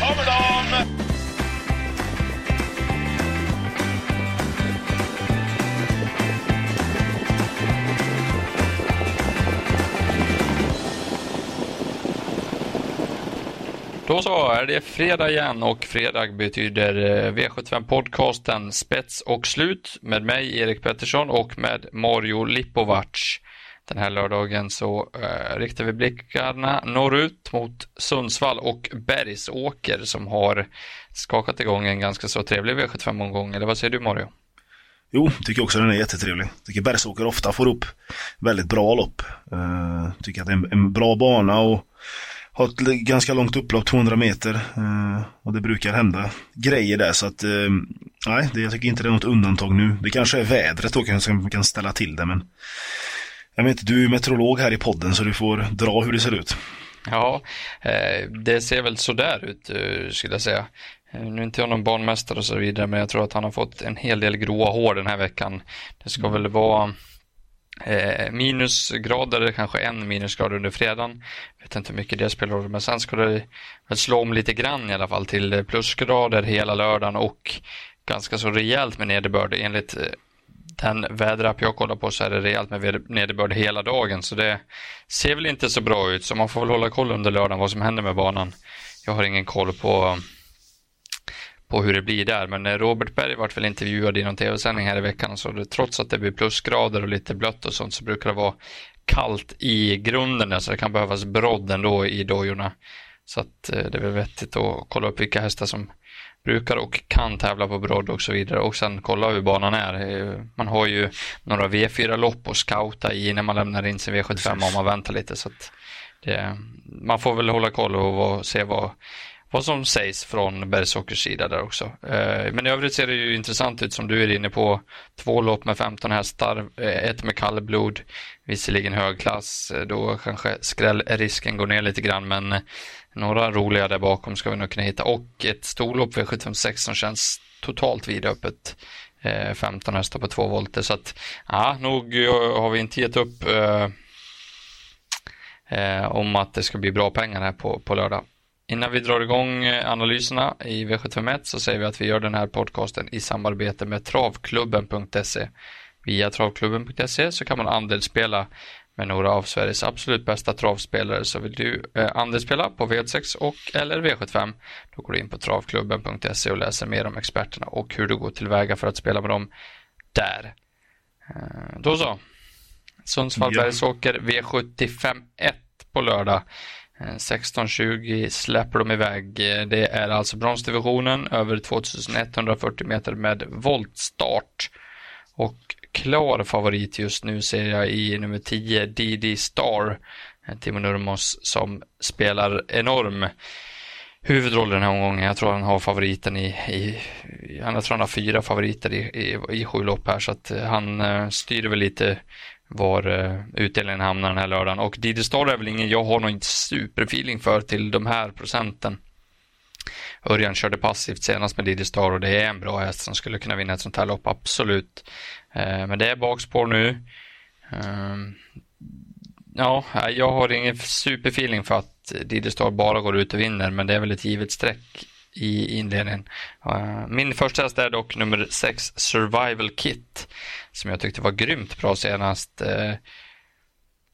Kommer de! Då så är det fredag igen och fredag betyder eh, V75 podcasten Spets och slut med mig Erik Pettersson och med Mario Lipovac. Den här lördagen så eh, riktar vi blickarna norrut mot Sundsvall och Bergsåker som har skakat igång en ganska så trevlig V75-omgång. Eller vad säger du Mario? Jo, tycker också den är jättetrevlig. Tycker Bergsåker ofta får upp väldigt bra lopp. Uh, tycker att det är en, en bra bana och har ett ganska långt upplopp, 200 meter. Uh, och det brukar hända grejer där så att uh, nej, det, jag tycker inte det är något undantag nu. Det kanske är vädret då som kan ställa till det men jag vet inte, du är meteorolog här i podden så du får dra hur det ser ut. Ja, eh, det ser väl sådär ut eh, skulle jag säga. Eh, nu är inte jag någon barnmästare och så vidare, men jag tror att han har fått en hel del gråa hår den här veckan. Det ska väl vara minusgrader, kanske en minusgrad under fredagen. Jag vet inte hur mycket det spelar roll, men sen ska det slå om lite grann i alla fall till plusgrader hela lördagen och ganska så rejält med nederbörd. Enligt den väderapp jag kollar på så är det rejält med nederbörd hela dagen, så det ser väl inte så bra ut, så man får väl hålla koll under lördagen vad som händer med banan. Jag har ingen koll på på hur det blir där. Men Robert Berg vart väl intervjuad i någon tv-sändning här i veckan så det, trots att det blir plusgrader och lite blött och sånt så brukar det vara kallt i grunden där, så det kan behövas brodd ändå i dojorna. Så att eh, det är väl vettigt att kolla upp vilka hästar som brukar och kan tävla på brodd och så vidare och sen kolla hur banan är. Man har ju några V4-lopp att scouta i när man lämnar in sin V75 om man väntar lite så det, man får väl hålla koll och se vad vad som sägs från Bergsåkers sida där också. Eh, men i övrigt ser det ju intressant ut som du är inne på. Två lopp med 15 hästar, eh, ett med kallblod, visserligen högklass. Eh, då kanske skrällrisken går ner lite grann men några roliga där bakom ska vi nog kunna hitta och ett storlopp V756 som känns totalt vidöppet. Eh, 15 hästar på två volter så att ja, nog eh, har vi inte gett upp eh, eh, om att det ska bli bra pengar här på, på lördag. Innan vi drar igång analyserna i V751 så säger vi att vi gör den här podcasten i samarbete med travklubben.se. Via travklubben.se så kan man andelsspela med några av Sveriges absolut bästa travspelare. Så vill du eh, andelsspela på V6 och eller V75 då går du in på travklubben.se och läser mer om experterna och hur du går tillväga för att spela med dem där. Eh, då så. Sundsvall Bergsåker V75 1 på lördag. 16.20 eh, släpper de iväg. Det är alltså bronsdivisionen över 2140 meter med voltstart. Och klar favorit just nu ser jag i nummer 10, DD Star. Timo Nurmos som spelar enorm huvudroll den här omgången. Jag tror han har favoriten i, i jag tror han har fyra favoriter i, i, i sju lopp här så att eh, han eh, styr väl lite var eh, utdelningen hamnar den här lördagen. Och Didi Star är väl ingen jag har någon superfeeling för till de här procenten. Örjan körde passivt senast med Didi Star och det är en bra häst som skulle kunna vinna ett sånt här lopp, absolut. Eh, men det är bakspår nu. Ehm, ja, jag har ingen superfeeling för att Didi Star bara går ut och vinner, men det är väl ett givet streck i inledningen. Eh, min första häst är dock nummer 6 Survival Kit som jag tyckte var grymt bra senast. Eh,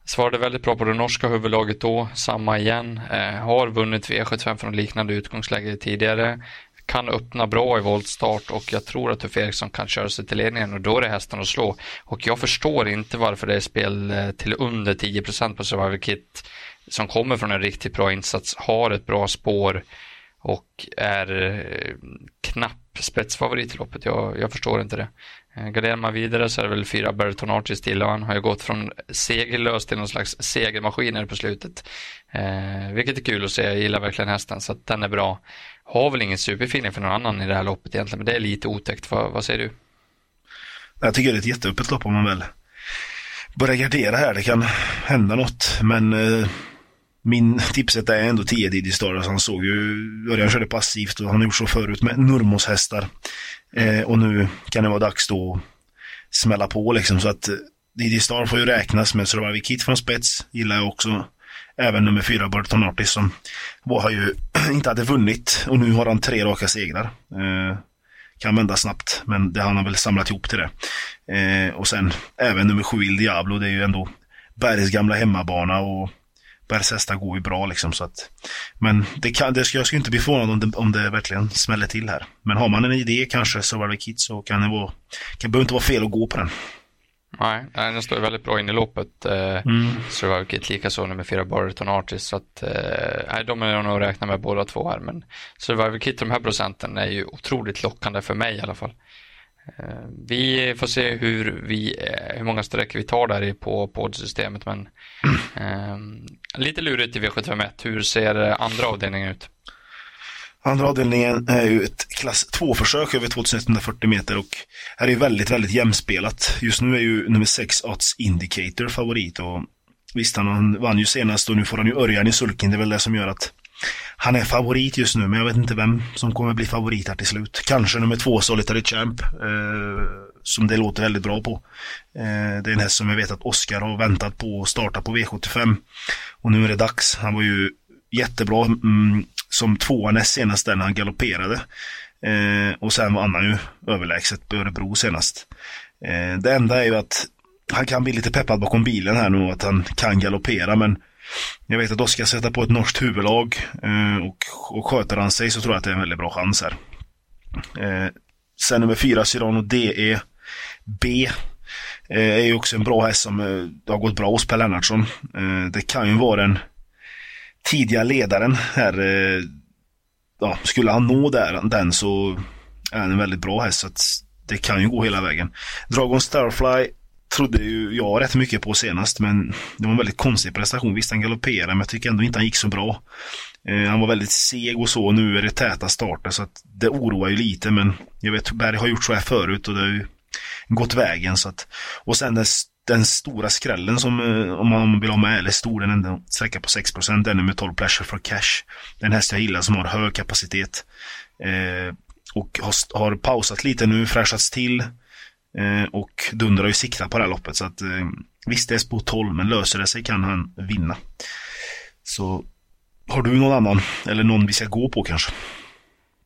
Svarade väldigt bra på det norska huvudlaget då, samma igen. Eh, har vunnit V75 från liknande utgångsläge tidigare. Kan öppna bra i voltstart och jag tror att Tuffe Eriksson kan köra sig till ledningen och då är det hästen att slå. Och jag förstår inte varför det är spel eh, till under 10% på Survival Kit som kommer från en riktigt bra insats, har ett bra spår och är eh, knapp spetsfavorit i loppet. Jag, jag förstår inte det. Eh, garderar man vidare så är det väl fyra Berton Artis till och han har ju gått från segerlös till någon slags segermaskiner på slutet. Eh, vilket är kul att se, jag gillar verkligen hästen så att den är bra. Har väl ingen superfeeling för någon annan i det här loppet egentligen, men det är lite otäckt. Vad, vad säger du? Jag tycker det är ett jätteöppet lopp om man väl börjar gardera här. Det kan hända något, men eh, min tipset är ändå 10 Diddy Star. Alltså han såg ju, Örjan körde passivt och han har gjort så förut med Nurmos hästar. Eh, och nu kan det vara dags då att smälla på liksom så att eh, Diddy Star får ju räknas med Survival Kit från spets, gillar jag också. även nummer fyra Burton Artis som var, har ju inte hade vunnit och nu har han tre raka segrar. Eh, kan vända snabbt, men det han har väl samlat ihop till det. Eh, och sen även nummer sju Il Diablo, det är ju ändå Bergs gamla hemmabana och Bergs hästar går ju bra liksom så att Men det kan, det ska, jag ska inte bli förvånad om det, om det verkligen smäller till här. Men har man en idé kanske, Survival Kit, så kan det vara kan behöver inte vara fel att gå på den. Nej, den står väldigt bra in i loppet. Eh, mm. Survival Kit likaså nummer fyra Barton Artist. Så att, eh, de är nog räkna med båda två här. Men Survival Kit, de här procenten är ju otroligt lockande för mig i alla fall. Eh, vi får se hur, vi, hur många streck vi tar där på poddsystemet. Men eh, lite lurigt i V751. Hur ser andra avdelningen ut? Andra avdelningen är ju ett klass 2-försök över 2140 meter och här är ju väldigt, väldigt jämspelat. Just nu är ju nummer 6 Odds Indicator favorit och visst, han vann ju senast och nu får han ju Örjan i sulken. Det är väl det som gör att han är favorit just nu, men jag vet inte vem som kommer bli favorit här till slut. Kanske nummer två, Solitary Champ, eh, som det låter väldigt bra på. Eh, det är en häst som jag vet att Oskar har väntat på att starta på V75. Och nu är det dags. Han var ju jättebra mm, som tvåa näst senast när han galopperade. Eh, och sen vann han ju överlägset på Örebro senast. Eh, det enda är ju att han kan bli lite peppad bakom bilen här nu och att han kan galoppera men jag vet att Oskar sätter på ett norskt huvudlag eh, och, och sköter han sig så tror jag att det är en väldigt bra chans här. Eh, sen nummer fyra, Cyrano DE B. Eh, är ju också en bra häst som eh, har gått bra hos Per Lennartsson. Eh, det kan ju vara den tidiga ledaren här. Eh, ja, skulle han nå där, den så är han en väldigt bra häst. Så att det kan ju gå hela vägen. Dragon Starfly trodde ju jag rätt mycket på senast, men det var en väldigt konstig prestation. Visst, han galopperade, men jag tycker ändå inte han gick så bra. Eh, han var väldigt seg och så, och nu är det täta starter, så att det oroar ju lite, men jag vet, Berg har gjort så här förut och det har ju gått vägen, så att... Och sen den, den stora skrällen som, eh, om man vill ha med, eller stor, den enda sträcka på 6%, den är med 12 Pleasure for Cash. Den häst jag gillar som har hög kapacitet. Eh, och har, har, pausat lite nu, fräschats till. Eh, och dundrar ju sikta på det här loppet. Så att eh, visst, det är spår 12, men löser det sig kan han vinna. Så har du någon annan, eller någon vi ska gå på kanske?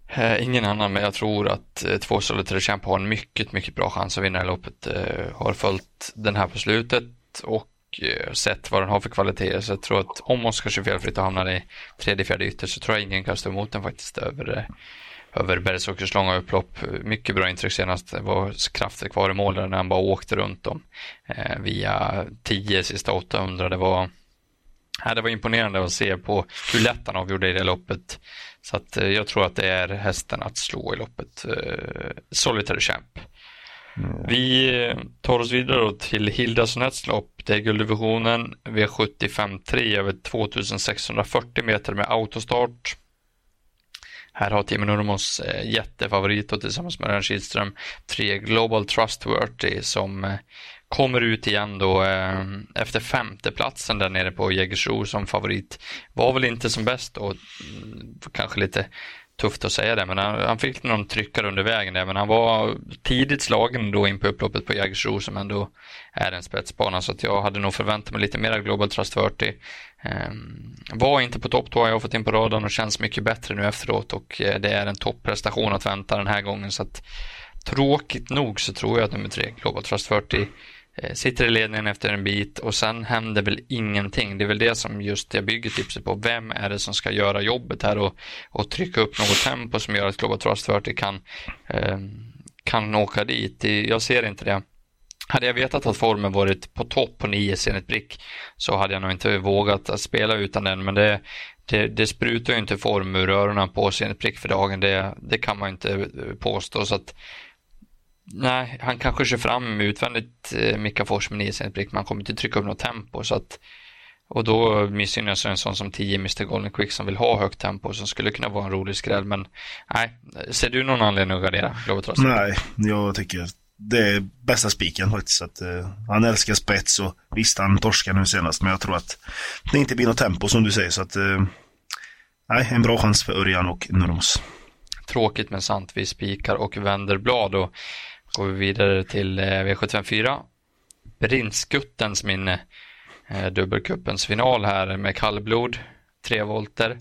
Eh, ingen annan, men jag tror att eh, två Solitary Champ har en mycket, mycket bra chans att vinna det loppet. Eh, har följt den här på slutet och eh, sett vad den har för kvaliteter. Så jag tror att om Oskar kör felfritt och hamnar i tredje, fjärde ytter så tror jag ingen kan stå emot den faktiskt över, eh, över Bergsåkers långa upplopp. Mycket bra intryck senast. Det var krafter kvar i mål där när han bara åkte runt dem eh, via 10 sista 800. Det var, ja, det var imponerande att se på hur lätt han avgjorde i det loppet. Så att eh, jag tror att det är hästen att slå i loppet. Eh, Solitary Champ. Mm. Vi eh, tar oss vidare till Hildasonets lopp. Det är gulddivisionen V75 över 2640 meter med autostart. Här har Timo Nurmos eh, jättefavorit och tillsammans med Örjan Kihlström tre Global Trustworthy som eh, kommer ut igen då eh, efter femteplatsen där nere på Jägersro som favorit. Var väl inte som bäst och mm, kanske lite tufft att säga det, men han, han, fick någon tryckare under vägen där, men han var tidigt slagen då in på upploppet på Jägersro som ändå är en spetsbana, så att jag hade nog förväntat mig lite mer Global Trust 40. Eh, var inte på topp då, jag har fått in på radarn och känns mycket bättre nu efteråt och eh, det är en topprestation att vänta den här gången, så att tråkigt nog så tror jag att nummer tre, Global Trust 40, Eh, sitter i ledningen efter en bit och sen händer väl ingenting. Det är väl det som just jag bygger tipset på. Vem är det som ska göra jobbet här och, och trycka upp något tempo som gör att Global Trust 40 kan, eh, kan åka dit? Jag ser inte det. Hade jag vetat att formen varit på topp på 9 Zenit Brick så hade jag nog inte vågat att spela utan den, men det, det, det sprutar ju inte form ur öronen på Zenit Brick för dagen, det, det kan man inte eh, påstå. Så att Nej, han kanske kör fram utvändigt eh, Mika Fors med 9 brick, men han kommer inte trycka upp något tempo. Så att, och då missgynnas en sån som 10 Mr Golden Quick som vill ha högt tempo som skulle kunna vara en rolig skräll. Men nej, ser du någon anledning att gardera Globetrotter? Nej, jag tycker det är bästa spiken faktiskt. Att, uh, han älskar spets och visst han torskar nu senast men jag tror att det inte blir något tempo som du säger. Så att, uh, nej, en bra chans för Örjan och Nurmos. Tråkigt men sant. Vi spikar och vänder blad. Och går vi vidare till eh, V754. Brintskuttens minne. Eh, dubbelkuppens dubbelcupens final här med kallblod, 3 volter,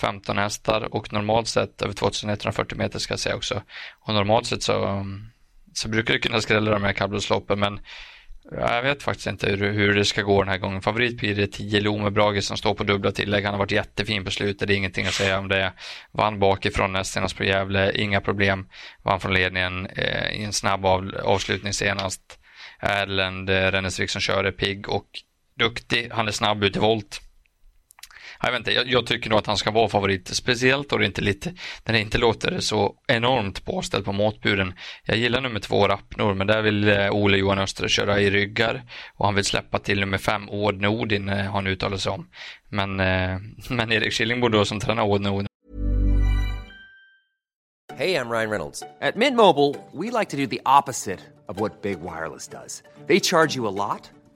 15 hästar och normalt sett över 2140 meter ska jag säga också. Och normalt sett så, mm, så brukar det kunna skrälla de här kallblodsloppen men jag vet faktiskt inte hur, hur, det ska gå den här gången. Favorit blir det 10 Lome Brage som står på dubbla tillägg. Han har varit jättefin på slutet, det är ingenting att säga om det. Vann bakifrån näst senast på Gävle, inga problem. Vann från ledningen eh, i en snabb av, avslutning senast. Erlend eh, Rennesvik som körde pigg och duktig. Han är snabb ut i volt jag, vet inte, jag, jag, tycker nog att han ska vara favorit, speciellt då det inte lite, när det inte låter så enormt påställt på måtburen. Jag gillar nummer två Rappnor, men där vill eh, Ole Johan Öster köra i ryggar och han vill släppa till nummer fem Åd Nordin eh, har han uttalat sig om. Men, eh, men Erik Killingbo då som tränar Åd Nordin Hej, jag Ryan Reynolds. På Mint Mobile, we like to do the opposite of what Big Wireless does. They charge you a lot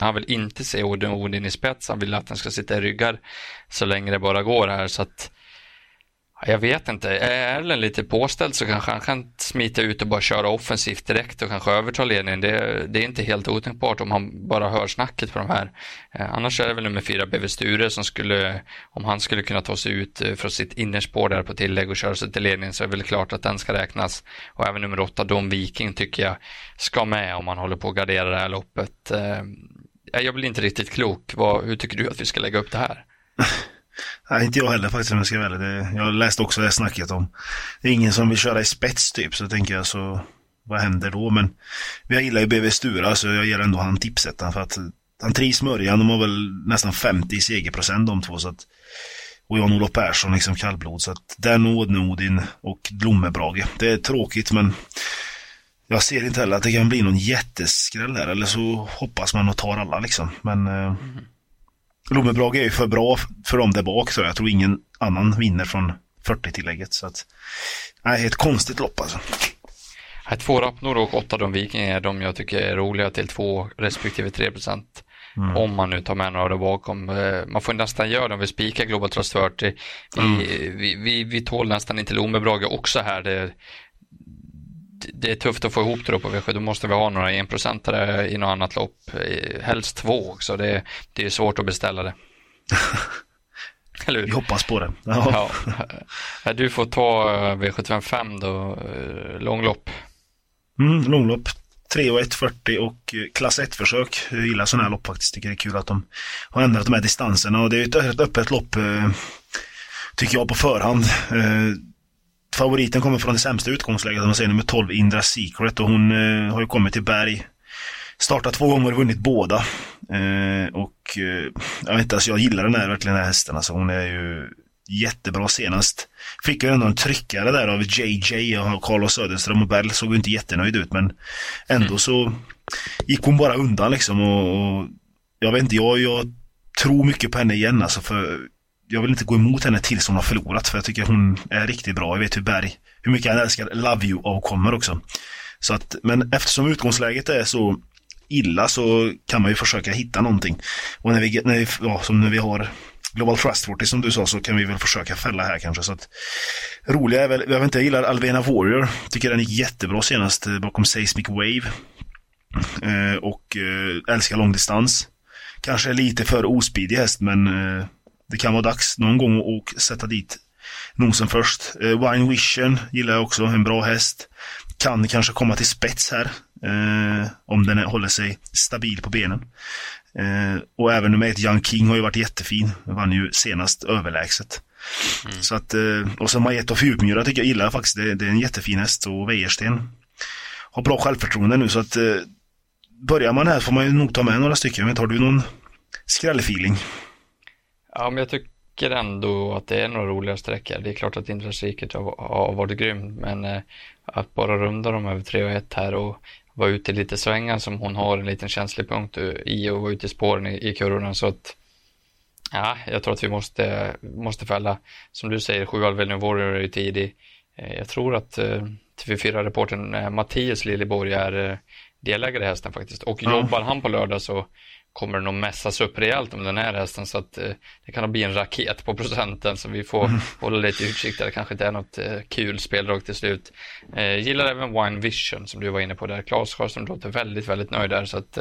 Han vill inte se Odin i spets, han vill att den ska sitta i ryggar så länge det bara går här. Så att, jag vet inte, är Erlen lite påställd så kanske han kan smita ut och bara köra offensivt direkt och kanske överta ledningen. Det, det är inte helt otänkbart om han bara hör snacket på de här. Eh, annars är det väl nummer fyra BV Sture som skulle, om han skulle kunna ta sig ut eh, från sitt innerspår där på tillägg och köra sig till ledningen så är det väl klart att den ska räknas. Och även nummer åtta Dom Viking tycker jag ska med om man håller på att gardera det här loppet. Eh, jag blir inte riktigt klok. Vad, hur tycker du att vi ska lägga upp det här? Nej, inte jag heller faktiskt om jag ska välja det. Jag läste också det snacket om. Det är ingen som vill köra i spets typ, så tänker jag så vad händer då? Men jag gillar ju BV Stura så jag ger ändå han tipset för att han trivs med Örjan. De har väl nästan 50 segerprocent de två så att och Jan-Olof Persson liksom kallblod så att den Odin och Blommebrage. Det är tråkigt men jag ser inte heller att det kan bli någon jätteskräll här. Eller så hoppas man och tar alla liksom. Men eh, mm. Lommebrage är ju för bra för dem där bak så jag tror ingen annan vinner från 40-tillägget. Så att, nej, ett konstigt lopp alltså. Två Rappnor och åtta de Viking är de jag tycker är roliga till två respektive 3 procent. Mm. Om man nu tar med några där bakom. Eh, man får nästan göra det om vi spikar Global Trust 40. Vi, mm. vi, vi, vi tål nästan inte Lommebrage också här. Det, det är tufft att få ihop det då på V7. Då måste vi ha några enprocentare i något annat lopp. Helst två också. Det, det är svårt att beställa det. Eller hur? Vi hoppas på det. Ja. ja. Du får ta eh, V755 då, eh, långlopp. Mm, långlopp. 3 och 1.40 och eh, klass 1-försök. Jag gillar sådana här lopp faktiskt. Tycker det är kul att de har ändrat de här distanserna och det är ett öppet lopp tycker jag på förhand favoriten kommer från det sämsta utgångsläget, man säger nummer 12, Indra Secret och hon eh, har ju kommit till Berg. Startat två gånger och vunnit båda. Eh, och eh, jag vet inte, alltså jag gillar den här, verkligen den här hästen. Alltså hon är ju jättebra senast. Fick ju ändå en tryckare där av JJ och Carlos Söderström och Bell såg ju inte jättenöjd ut men ändå mm. så gick hon bara undan liksom och, och jag vet inte, jag, jag tror mycket på henne igen alltså för jag vill inte gå emot henne tills hon har förlorat för jag tycker hon är riktigt bra. Jag vet hur Berg, hur mycket han älskar Love You-avkommor också. Så att, men eftersom utgångsläget är så illa så kan man ju försöka hitta någonting. Och när vi, när vi, ja, som när vi har Global Trustworthy som du sa så kan vi väl försöka fälla här kanske. Så att, roliga är väl, jag vet inte, jag gillar Alvena Warrior. Tycker den gick jättebra senast eh, bakom Seismic Wave. Eh, och eh, älskar långdistans. Kanske lite för ospidig häst men eh, det kan vara dags någon gång att sätta dit nosen först. Eh, Wine Vision gillar jag också, en bra häst. Kan kanske komma till spets här. Eh, om den håller sig stabil på benen. Eh, och även nummer ett Young King har ju varit jättefin. Vann ju senast överlägset. Mm. Så att, eh, och så Majet och Djupmyra tycker jag gillar faktiskt. Det, det, är en jättefin häst och Wäjersten har bra självförtroende nu så att eh, börjar man här får man ju nog ta med några stycken. Men har du någon skrällfeeling? Ja, men jag tycker ändå att det är några roliga sträckor. Det är klart att Intrasiket har, har varit grym, men eh, att bara runda dem över 3 och 1 här och vara ute i lite svängar som hon har en liten känslig punkt i och vara ute i spåren i, i kurvorna så att Ja, jag tror att vi måste, måste fälla, som du säger, sju Alvelino Warrior är tidig. Eh, jag tror att eh, TV4-reporten eh, Mattias Liljeborg är delägare i hästen faktiskt. Och mm. jobbar han på lördag så kommer det nog mässas upp rejält om den här hästen så att det kan bli en raket på procenten så vi får mm. hålla lite utkik där. Det kanske inte är något kul speldrag till slut. gillar även Wine Vision som du var inne på där. Claes Karlsson låter väldigt, väldigt nöjd där så att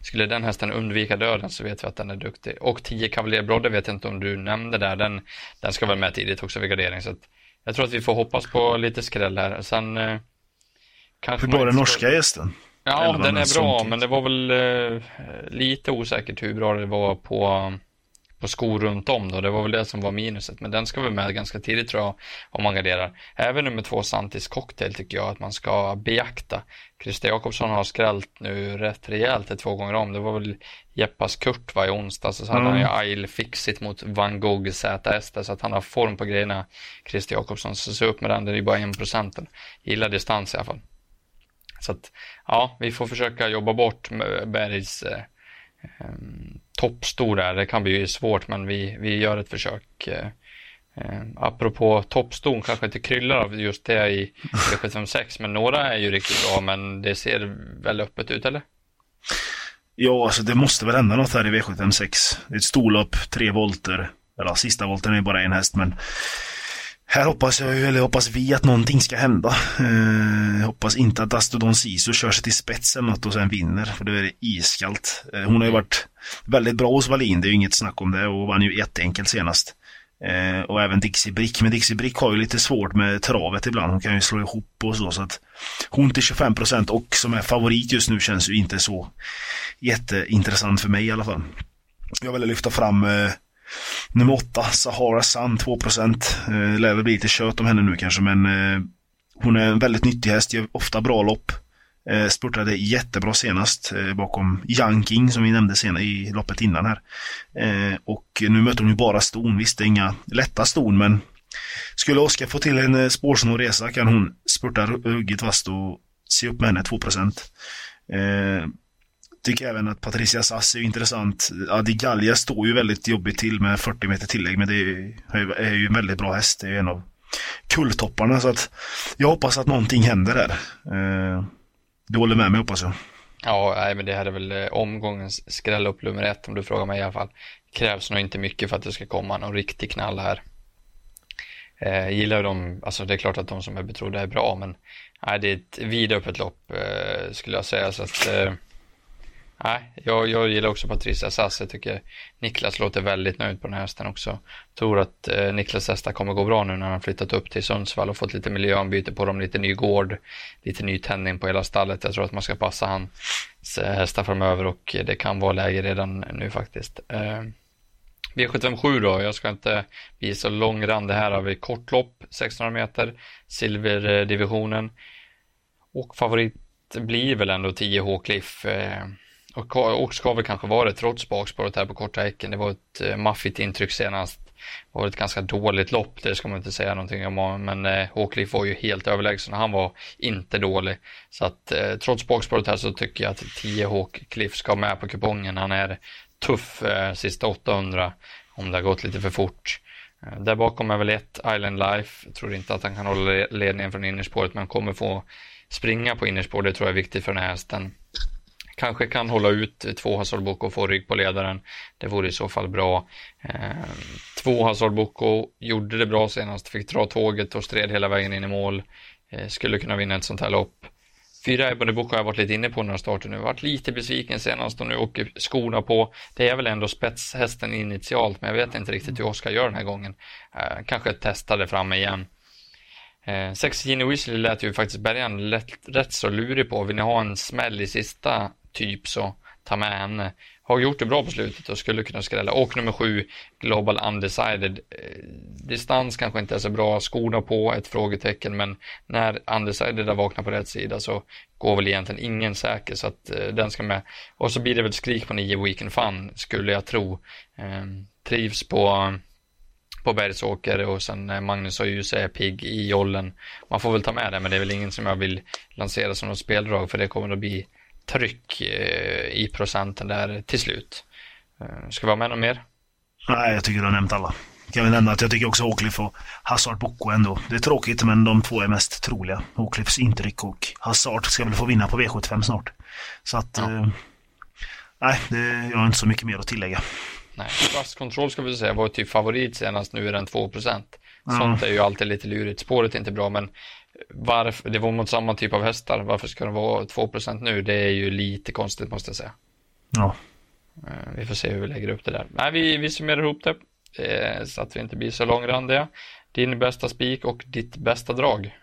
skulle den hästen undvika döden så vet vi att den är duktig. Och 10 Cavalier Brodde vet jag inte om du nämnde där. Den, den ska vara med tidigt också vid gardering. Så jag tror att vi får hoppas på lite skräll här. Sen eh, kanske Hur var den norska gästen? Ja, den är bra, men det var väl eh, lite osäkert hur bra det var på på skor runt om då. Det var väl det som var minuset. Men den ska vara med ganska tidigt tror jag om man garderar. Även nummer två Santis Cocktail tycker jag att man ska beakta. Christer Jakobsson har skrällt nu rätt rejält två gånger om. Det var väl Jeppas Kurt var i onsdag så mm. hade han ju Isle Fixit mot Van Gogh ZS så att han har form på grejerna Christer Jakobsson. Så se upp med den, det är ju bara en procenten. Gillar distans i alla fall. Så att ja, vi får försöka jobba bort Bergs eh, eh toppstor där. Det kan bli svårt men vi, vi gör ett försök. Eh, eh, apropå toppston kanske inte kryllar av just det i V756 men några är ju riktigt bra men det ser väl öppet ut eller? Ja, alltså det måste väl hända något här i V756. Det är ett storlopp, tre volter. Eller sista volten är bara en häst men här hoppas jag, eller hoppas vi att någonting ska hända. Eh, hoppas inte att Astrodon Sisu kör sig till spetsen något och sen vinner, för då är det iskallt. Eh, hon har ju varit väldigt bra hos Wallin, det är ju inget snack om det, och vann ju jätteenkelt senast. Eh, och även Dixie Brick, men Dixie Brick har ju lite svårt med travet ibland, hon kan ju slå ihop och så, så att hon till 25% och som är favorit just nu känns ju inte så jätteintressant för mig i alla fall. Jag vill lyfta fram eh, Nummer 8, Sahara Sun 2%. Eh, lär väl bli lite kött om henne nu kanske men eh, hon är en väldigt nyttig häst, gör ofta bra lopp. Eh, spurtade jättebra senast eh, bakom Young King som vi nämnde senare i loppet innan här. Eh, och nu möter hon ju bara ston, visst det är inga lätta ston men skulle Oskar få till en eh, resa kan hon spurta ruggigt vasst och se upp med henne 2%. Eh, Tycker även att Patricia Sass är intressant. Adi Gallia står ju väldigt jobbigt till med 40 meter tillägg men det är ju en väldigt bra häst. Det är en av kulltopparna så att jag hoppas att någonting händer där. Eh, du håller med mig hoppas jag. Ja, nej, men det här är väl eh, omgångens skräll upp nummer ett om du frågar mig i alla fall. Krävs nog inte mycket för att det ska komma någon riktig knall här. Eh, gillar de, alltså det är klart att de som är betrodda är bra men nej, det är ett vidöppet lopp eh, skulle jag säga så att eh, Nej, jag, jag gillar också Patricia Sass. Jag tycker Niklas låter väldigt nöjd på den här hästen också. Tror att eh, Niklas hästar kommer gå bra nu när han flyttat upp till Sundsvall och fått lite miljöombyte på dem, lite ny gård, lite ny tändning på hela stallet. Jag tror att man ska passa hans eh, hästar framöver och det kan vara läge redan nu faktiskt. Eh, V757 då, jag ska inte bli så långrandig här. Har vi kortlopp, 1600 meter, silverdivisionen och favorit blir väl ändå 10 H Cliff. Eh, och, och ska väl kanske vara det trots bakspåret här på korta häcken. Det var ett eh, maffigt intryck senast. Det var ett ganska dåligt lopp, det ska man inte säga någonting om. Men eh, Håkliff var ju helt överlägsen han var inte dålig. Så att eh, trots bakspåret här så tycker jag att 10 Håkliff ska med på kupongen. Han är tuff eh, sista 800 om det har gått lite för fort. Eh, där bakom är väl ett Island Life. Jag tror inte att han kan hålla ledningen från innerspåret men kommer få springa på innerspår. Det tror jag är viktigt för den här hästen kanske kan hålla ut två Hasselboko och få rygg på ledaren. Det vore i så fall bra. Eh, två Hasselboko gjorde det bra senast, fick dra tåget och stred hela vägen in i mål. Eh, skulle kunna vinna ett sånt här lopp. Fyra Ebony Boko har jag varit lite inne på några starter nu. Varit lite besviken senast och nu åker skorna på. Det är väl ändå spetshästen initialt, men jag vet inte riktigt hur Oskar gör den här gången. Eh, kanske testade det framme igen. Eh, sex Genie Weasley lät ju faktiskt bärgaren rätt så lurig på. Vill ni ha en smäll i sista typ så ta med henne. Har gjort det bra på slutet och skulle kunna skrälla. Och nummer sju, Global Undecided. Eh, distans kanske inte är så bra, skorna på, ett frågetecken, men när Undecided har vaknat på rätt sida så går väl egentligen ingen säker, så att eh, den ska med. Och så blir det väl skrik på nio Weekend Fun, skulle jag tro. Ehm, trivs på på Bergsåker och sen eh, Magnus och Juse är pigg i jollen. Man får väl ta med det, men det är väl ingen som jag vill lansera som något speldrag för det kommer att bli tryck eh, i procenten där till slut. Eh, ska vi ha med något mer? Nej, jag tycker du har nämnt alla. Kan vi nämna att jag tycker också Håkliff och Hazard Boko ändå. Det är tråkigt men de två är mest troliga. Håkliffs intryck och Hazard ska väl få vinna på V75 snart. Så att... Ja. Eh, nej, det, jag har inte så mycket mer att tillägga. Nej, Fast Control ska vi säga var typ favorit senast, nu är den 2% Sånt är ju alltid lite lurigt. Spåret är inte bra men varför, det var mot samma typ av hästar. Varför ska det vara 2% nu? Det är ju lite konstigt måste jag säga. Ja. Eh, vi får se hur vi lägger upp det där. Nej, vi, vi summerar ihop det eh, så att vi inte blir så långrandiga. Din bästa spik och ditt bästa drag?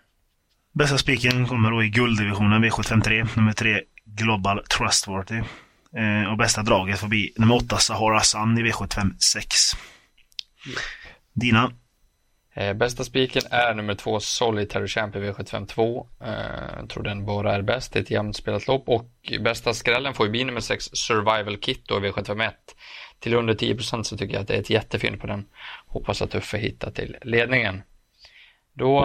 Bästa spiken kommer då i gulddivisionen V753, nummer 3 Global Trustworthy. Eh, och bästa draget får bli nummer 8 Sahara Sun i V756. Yep. Dina? Eh, bästa spiken är nummer två Solitary Champ i V752. Eh, jag tror den bara är bäst. Det är ett jämnt spelat lopp och bästa skrällen får ju bli nummer sex Survival Kit då i V751. Till under 10% så tycker jag att det är ett jättefynd på den. Hoppas att Uffe hittar till ledningen. Då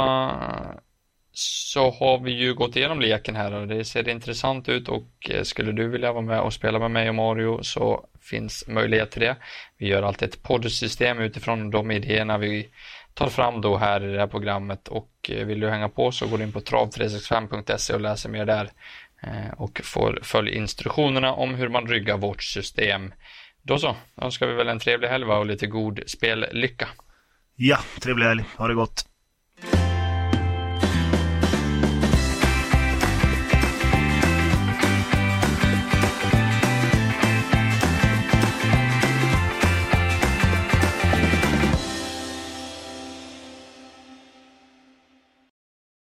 så har vi ju gått igenom leken här och det ser intressant ut och eh, skulle du vilja vara med och spela med mig och Mario så finns möjlighet till det. Vi gör alltid ett poddsystem utifrån de idéerna vi tar fram då här i det här programmet och eh, vill du hänga på så går du in på trav365.se och läser mer där eh, och får följa instruktionerna om hur man ryggar vårt system. Då så, då önskar vi väl en trevlig helg och lite god spellycka. Ja, trevlig helg. Ha det gott.